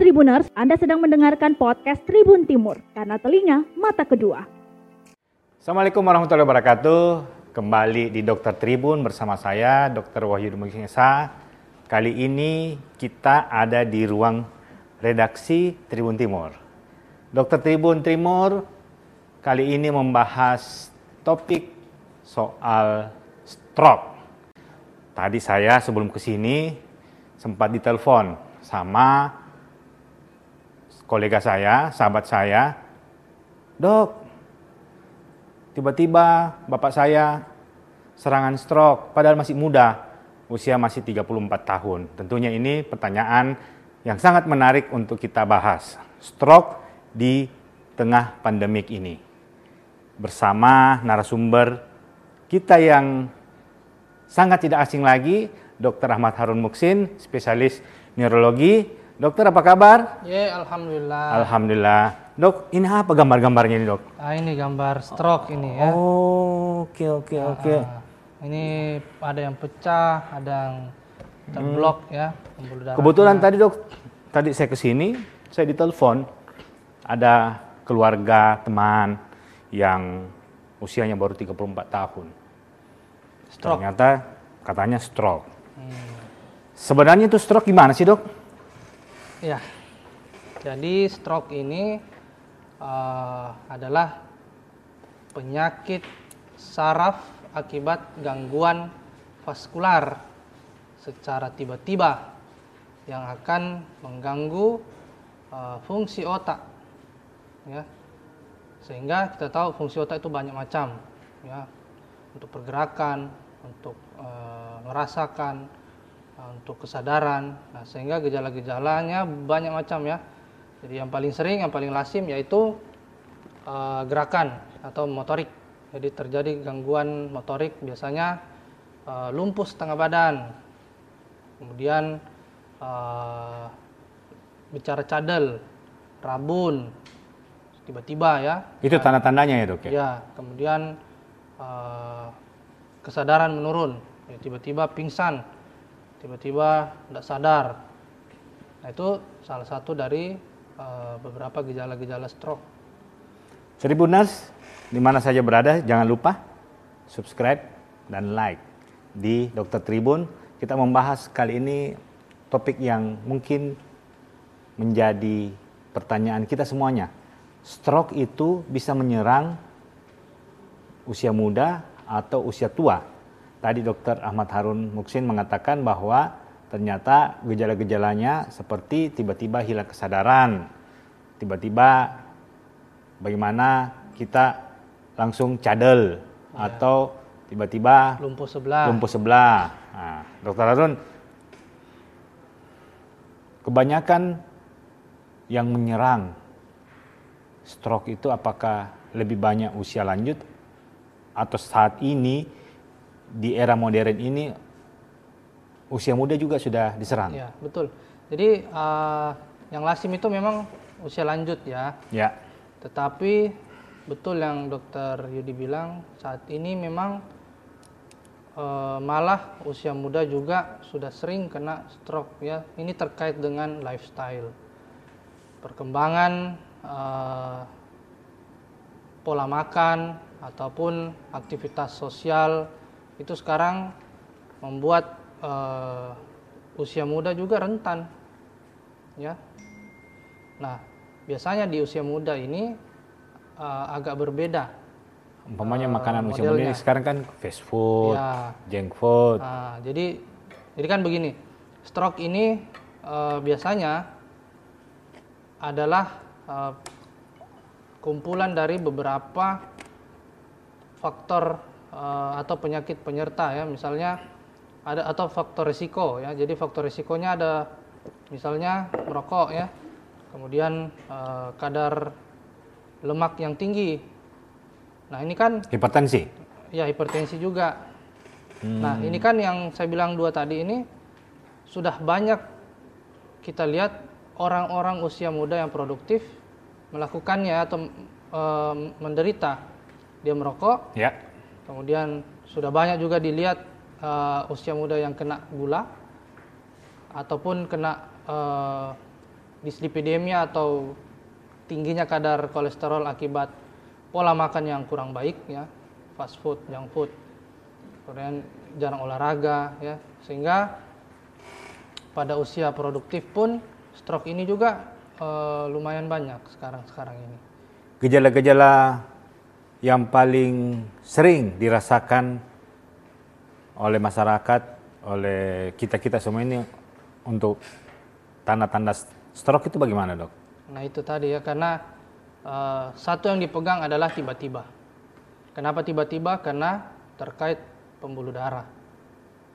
Tribuners, Anda sedang mendengarkan podcast Tribun Timur, karena telinga mata kedua. Assalamualaikum warahmatullahi wabarakatuh. Kembali di Dokter Tribun bersama saya, Dr. Wahyu Mugisa. Kali ini kita ada di ruang redaksi Tribun Timur. Dokter Tribun Timur kali ini membahas topik soal stroke. Tadi saya sebelum ke sini sempat ditelepon sama kolega saya, sahabat saya, dok, tiba-tiba bapak saya serangan stroke, padahal masih muda, usia masih 34 tahun. Tentunya ini pertanyaan yang sangat menarik untuk kita bahas. Stroke di tengah pandemik ini. Bersama narasumber kita yang sangat tidak asing lagi, Dr. Ahmad Harun Muksin, spesialis neurologi Dokter apa kabar? Ya, alhamdulillah. Alhamdulillah. Dok, ini apa gambar-gambarnya ini, Dok? Ah, ini gambar stroke ini ya. Oh, oke oke Ah, oke. ah. ini ada yang pecah, ada yang terblok ya, pembuluh darah. Kebetulan tadi, Dok, tadi saya ke sini, saya ditelepon ada keluarga teman yang usianya baru 34 tahun. Stroke. Ternyata katanya stroke. Sebenarnya itu stroke gimana sih, Dok? Ya. Jadi stroke ini eh, adalah penyakit saraf akibat gangguan vaskular secara tiba-tiba yang akan mengganggu eh, fungsi otak. Ya. Sehingga kita tahu fungsi otak itu banyak macam ya. Untuk pergerakan, untuk eh, merasakan, untuk kesadaran. Nah, sehingga gejala-gejalanya banyak macam ya. Jadi yang paling sering, yang paling lazim yaitu eh, gerakan atau motorik. Jadi terjadi gangguan motorik biasanya eh, lumpuh setengah badan. Kemudian eh, bicara cadel, rabun, tiba-tiba ya. Itu tanda-tandanya ya, Dok ya? Ya, kemudian eh, kesadaran menurun, Ya, tiba-tiba pingsan, tiba-tiba tidak sadar. Nah itu salah satu dari eh, beberapa gejala-gejala stroke. Tribuners, di mana saja berada, jangan lupa subscribe dan like di Dokter Tribun. Kita membahas kali ini topik yang mungkin menjadi pertanyaan kita semuanya. Stroke itu bisa menyerang usia muda atau usia tua. Tadi Dokter Ahmad Harun Muksin mengatakan bahwa ternyata gejala-gejalanya seperti tiba-tiba hilang kesadaran, tiba-tiba bagaimana kita langsung cadel atau tiba-tiba Lumpuh sebelah. lumpuh sebelah. Nah, Dokter Harun, kebanyakan yang menyerang stroke itu apakah lebih banyak usia lanjut atau saat ini di era modern ini usia muda juga sudah diserang? Ya betul. Jadi eh, yang lazim itu memang usia lanjut ya. Ya. Tetapi betul yang dokter Yudi bilang saat ini memang eh, malah usia muda juga sudah sering kena stroke ya. Ini terkait dengan lifestyle, perkembangan eh, pola makan ataupun aktivitas sosial itu sekarang membuat eh, usia muda juga rentan ya. Nah, biasanya di usia muda ini eh, agak berbeda. Umpamanya Eh, makanan usia muda modelnya. ini sekarang kan fast food, Ya. junk food. Nah, jadi jadi kan begini, stroke ini eh, biasanya adalah eh, kumpulan dari beberapa faktor eh, atau penyakit penyerta ya, misalnya ada atau faktor risiko ya. Jadi faktor risikonya ada misalnya merokok ya, kemudian eh, kadar lemak yang tinggi. Nah ini kan Hipertensi. ya hipertensi juga. Nah ini kan yang saya bilang dua tadi ini sudah banyak kita lihat orang-orang usia muda yang produktif melakukannya atau eh, menderita dia merokok, Ya. Kemudian sudah banyak juga dilihat eh, usia muda yang kena gula ataupun kena eh, dislipidemia atau tingginya kadar kolesterol akibat pola makan yang kurang baik ya fast food junk food. Kemudian jarang olahraga ya. Sehingga pada usia produktif pun stroke ini juga uh, lumayan banyak sekarang sekarang ini. Gejala-gejala yang paling sering dirasakan oleh masyarakat, oleh kita-kita semua ini untuk tanda-tanda stroke itu bagaimana dok? Nah itu tadi ya karena uh, satu yang dipegang adalah tiba-tiba. Kenapa tiba-tiba? Karena terkait pembuluh darah.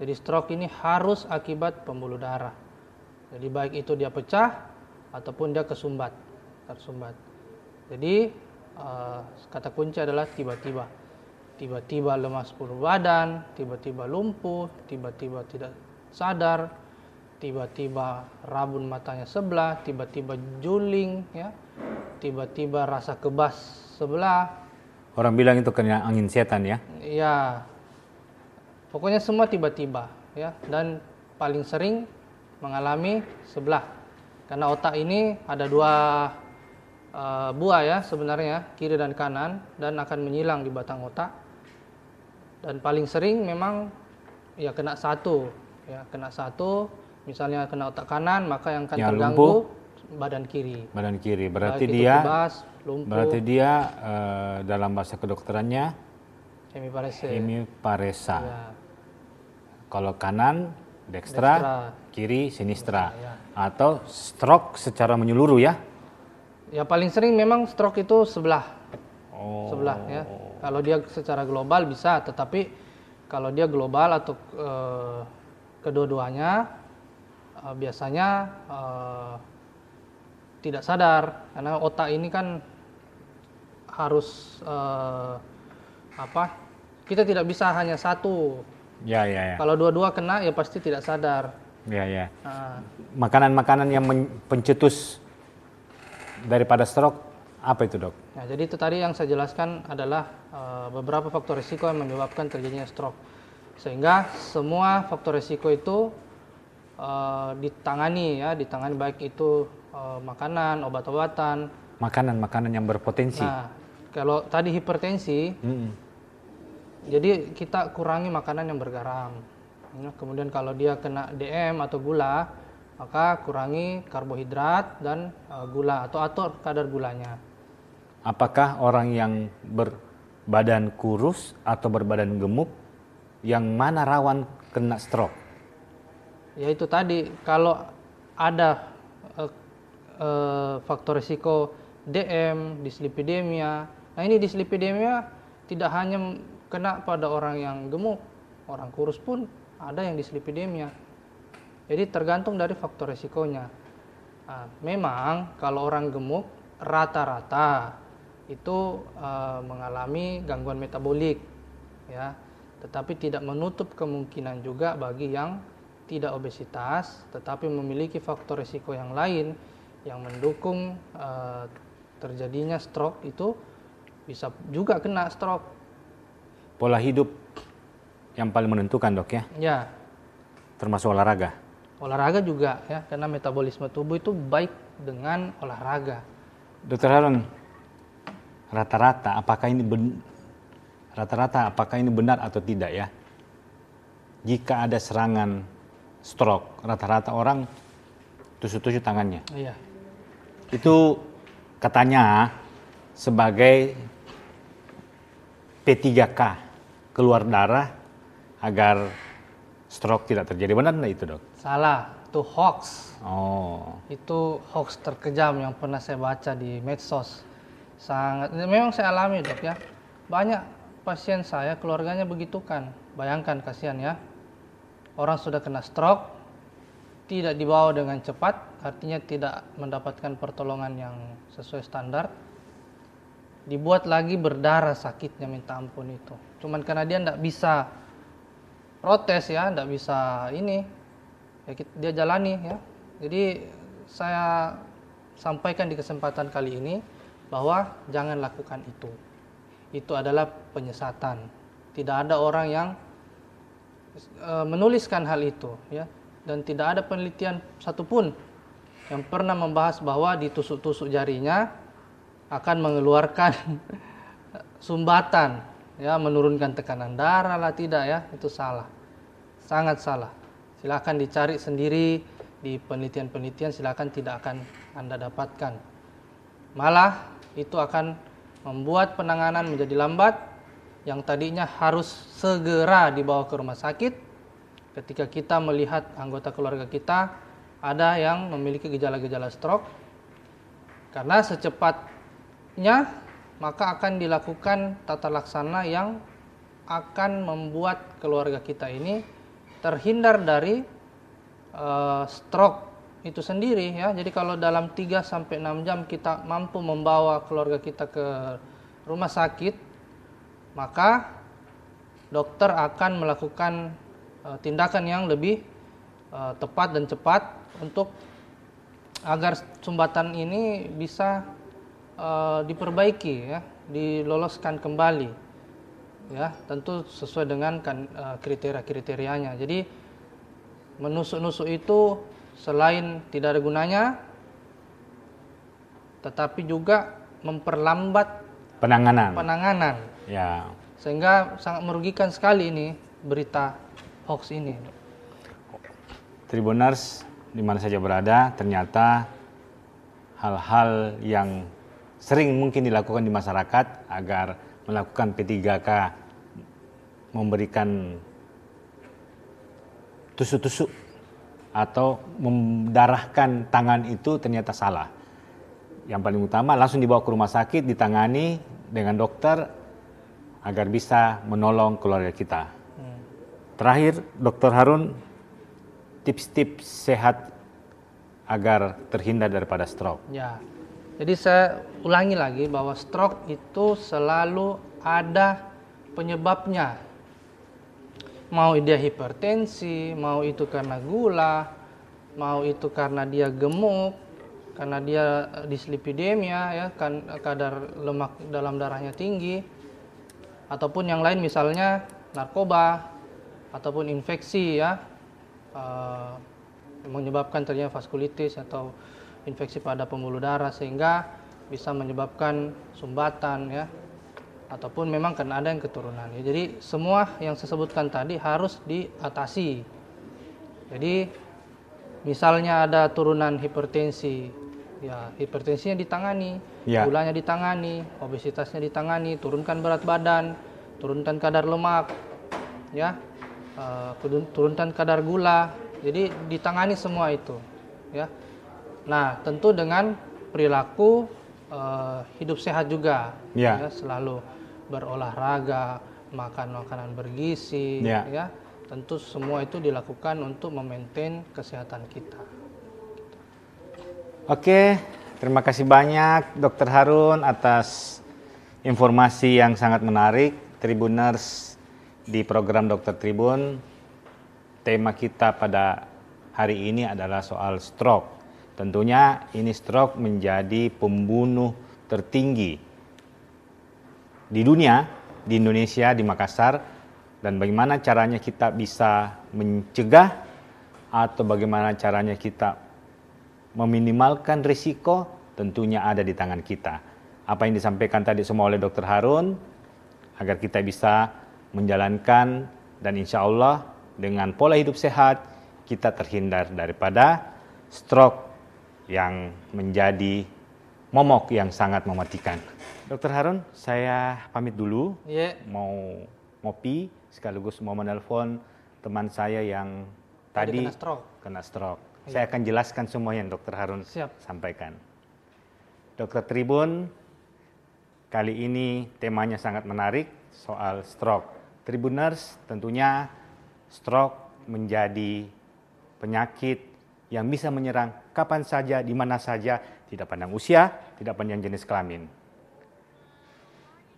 Jadi stroke ini harus akibat pembuluh darah. Jadi baik itu dia pecah ataupun dia kesumbat, tersumbat. Jadi uh, kata kunci adalah tiba-tiba. Tiba-tiba lemas puluh badan, tiba-tiba lumpuh, tiba-tiba tidak sadar, tiba-tiba rabun matanya sebelah, tiba-tiba juling, ya, tiba-tiba rasa kebas sebelah. Orang bilang itu kena angin setan ya? Ya, pokoknya semua tiba-tiba, ya, dan paling sering mengalami sebelah, karena otak ini ada dua uh, buah ya sebenarnya kiri dan kanan dan akan menyilang di batang otak. Dan paling sering memang ya kena satu ya kena satu. Misalnya kena otak kanan maka yang akan yang terganggu lumpuh, badan kiri. Badan kiri. Berarti Baik dia kebas, lumpuh, berarti dia uh, dalam bahasa kedokterannya? Hemiparesa hemiparesa ya. kalau kanan dextra, dextra. kiri sinistra. Ya, ya. atau stroke secara menyeluruh ya ya paling sering memang stroke itu sebelah oh. sebelah ya kalau dia secara global bisa, tetapi kalau dia global atau e, kedua-duanya e, biasanya e, tidak sadar karena otak ini kan harus e, apa? Kita tidak bisa hanya satu. Ya, ya, ya. Kalau dua-dua kena ya pasti tidak sadar. Ya, ya. Makanan-makanan yang pencetus daripada stroke apa itu dok? Ya, jadi itu tadi yang saya jelaskan adalah uh, beberapa faktor risiko yang menyebabkan terjadinya stroke. Sehingga semua faktor risiko itu uh, ditangani ya, ditangani baik itu uh, makanan, obat-obatan. Makanan-makanan yang berpotensi. Nah, kalau tadi hipertensi, hmm. jadi kita kurangi makanan yang bergaram. Ya, kemudian kalau dia kena DM atau gula, maka kurangi karbohidrat dan uh, gula atau atur kadar gulanya apakah orang yang berbadan kurus atau berbadan gemuk yang mana rawan kena stroke? Ya itu tadi kalau ada uh, uh, faktor risiko DM, dislipidemia. Nah ini dislipidemia tidak hanya kena pada orang yang gemuk, orang kurus pun ada yang dislipidemia. Jadi tergantung dari faktor risikonya. Nah, memang kalau orang gemuk rata-rata itu uh, mengalami gangguan metabolik ya. Tetapi tidak menutup kemungkinan juga bagi yang tidak obesitas tetapi memiliki faktor risiko yang lain yang mendukung uh, terjadinya stroke itu bisa juga kena stroke. Pola hidup yang paling menentukan dok ya? Ya. Termasuk olahraga olahraga juga ya karena metabolisme tubuh itu baik dengan olahraga dokter Harun rata-rata apakah ini rata-rata apakah ini benar atau tidak ya? Jika ada serangan stroke, rata-rata orang tusuk-tusuk tangannya. Iya. Itu katanya sebagai P3K keluar darah agar stroke tidak terjadi. Benar nggak itu dok? Salah, itu hoax. Oh. Itu hoax terkejam yang pernah saya baca di medsos sangat memang saya alami dok ya banyak pasien saya keluarganya begitu kan bayangkan kasihan ya orang sudah kena stroke tidak dibawa dengan cepat artinya tidak mendapatkan pertolongan yang sesuai standar dibuat lagi berdarah sakitnya minta ampun itu cuman karena dia tidak bisa protes ya tidak bisa ini ya dia jalani ya jadi saya sampaikan di kesempatan kali ini bahwa jangan lakukan itu. Itu adalah penyesatan. Tidak ada orang yang e, menuliskan hal itu, ya, dan tidak ada penelitian satupun yang pernah membahas bahwa ditusuk-tusuk jarinya akan mengeluarkan sumbatan ya menurunkan tekanan darah lah tidak ya. Itu salah. Sangat salah. Silakan dicari sendiri di penelitian-penelitian silakan tidak akan anda dapatkan. Malah itu akan membuat penanganan menjadi lambat yang tadinya harus segera dibawa ke rumah sakit. Ketika kita melihat anggota keluarga kita ada yang memiliki gejala-gejala stroke. Karena secepatnya maka akan dilakukan tata laksana yang akan membuat keluarga kita ini terhindar dari uh, stroke itu sendiri ya. Jadi kalau dalam 3 sampai 6 jam kita mampu membawa keluarga kita ke rumah sakit, maka dokter akan melakukan uh, tindakan yang lebih uh, tepat dan cepat untuk agar sumbatan ini bisa uh, diperbaiki ya, diloloskan kembali. Ya, tentu sesuai dengan kan, uh, kriteria-kriterianya. Jadi menusuk-nusuk itu selain tidak ada gunanya tetapi juga memperlambat penanganan. Penanganan. Ya. Sehingga sangat merugikan sekali ini berita hoax ini. Tribuners di mana saja berada, ternyata hal-hal yang sering mungkin dilakukan di masyarakat agar melakukan P3K memberikan tusuk-tusuk atau mendarahkan tangan itu ternyata salah. Yang paling utama langsung dibawa ke rumah sakit, ditangani dengan dokter agar bisa menolong keluarga kita. Hmm. Terakhir, Dokter Harun, tips-tips sehat agar terhindar daripada stroke. Ya, jadi saya ulangi lagi bahwa stroke itu selalu ada penyebabnya. Mau dia hipertensi, mau itu karena gula, mau itu karena dia gemuk, karena dia dislipidemia ya kan kadar lemak dalam darahnya tinggi ataupun yang lain misalnya narkoba ataupun infeksi ya uh, menyebabkan terjadinya vaskulitis atau infeksi pada pembuluh darah sehingga bisa menyebabkan sumbatan ya ataupun memang karena ada yang keturunan ya. Jadi semua yang saya sebutkan tadi harus diatasi. Jadi misalnya ada turunan hipertensi, ya hipertensinya ditangani, ya. gulanya ditangani, obesitasnya ditangani, turunkan berat badan, turunkan kadar lemak, ya uh, turunkan kadar gula. Jadi ditangani semua itu, ya. Nah, tentu dengan perilaku uh, hidup sehat juga, ya. ya, selalu berolahraga, makan makanan bergizi, ya. ya. Tentu semua itu dilakukan untuk memaintain kesehatan kita. Oke, terima kasih banyak Dokter Harun atas informasi yang sangat menarik. Tribuners di program Dokter Tribun, tema kita pada hari ini adalah soal stroke. Tentunya ini stroke menjadi pembunuh tertinggi di dunia, di Indonesia, di Makassar, dan bagaimana caranya kita bisa mencegah atau bagaimana caranya kita meminimalkan risiko tentunya ada di tangan kita. Apa yang disampaikan tadi semua oleh Dr. Harun agar kita bisa menjalankan dan insya Allah dengan pola hidup sehat kita terhindar daripada stroke yang menjadi momok yang sangat mematikan. Dokter Harun, saya pamit dulu. Yeah. Mau ngopi sekaligus mau menelpon teman saya yang tadi, tadi kena stroke. Kena stroke. Yeah. Saya akan jelaskan semua yang Dokter Harun Siap. sampaikan. Dokter Tribun, kali ini temanya sangat menarik soal stroke. Tribuners tentunya stroke menjadi penyakit yang bisa menyerang kapan saja, di mana saja, tidak pandang usia, tidak pandang jenis kelamin.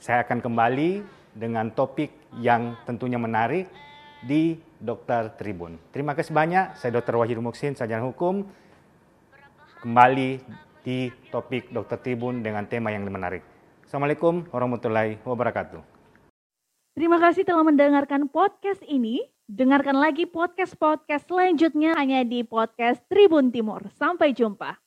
Saya akan kembali dengan topik yang tentunya menarik di Dokter Tribun. Terima kasih banyak, saya Dr. Wahid Muksin, sarjana hukum. Kembali di topik Dokter Tribun dengan tema yang menarik. Assalamualaikum warahmatullahi wabarakatuh. Terima kasih telah mendengarkan podcast ini. Dengarkan lagi podcast-podcast selanjutnya hanya di podcast Tribun Timur. Sampai jumpa.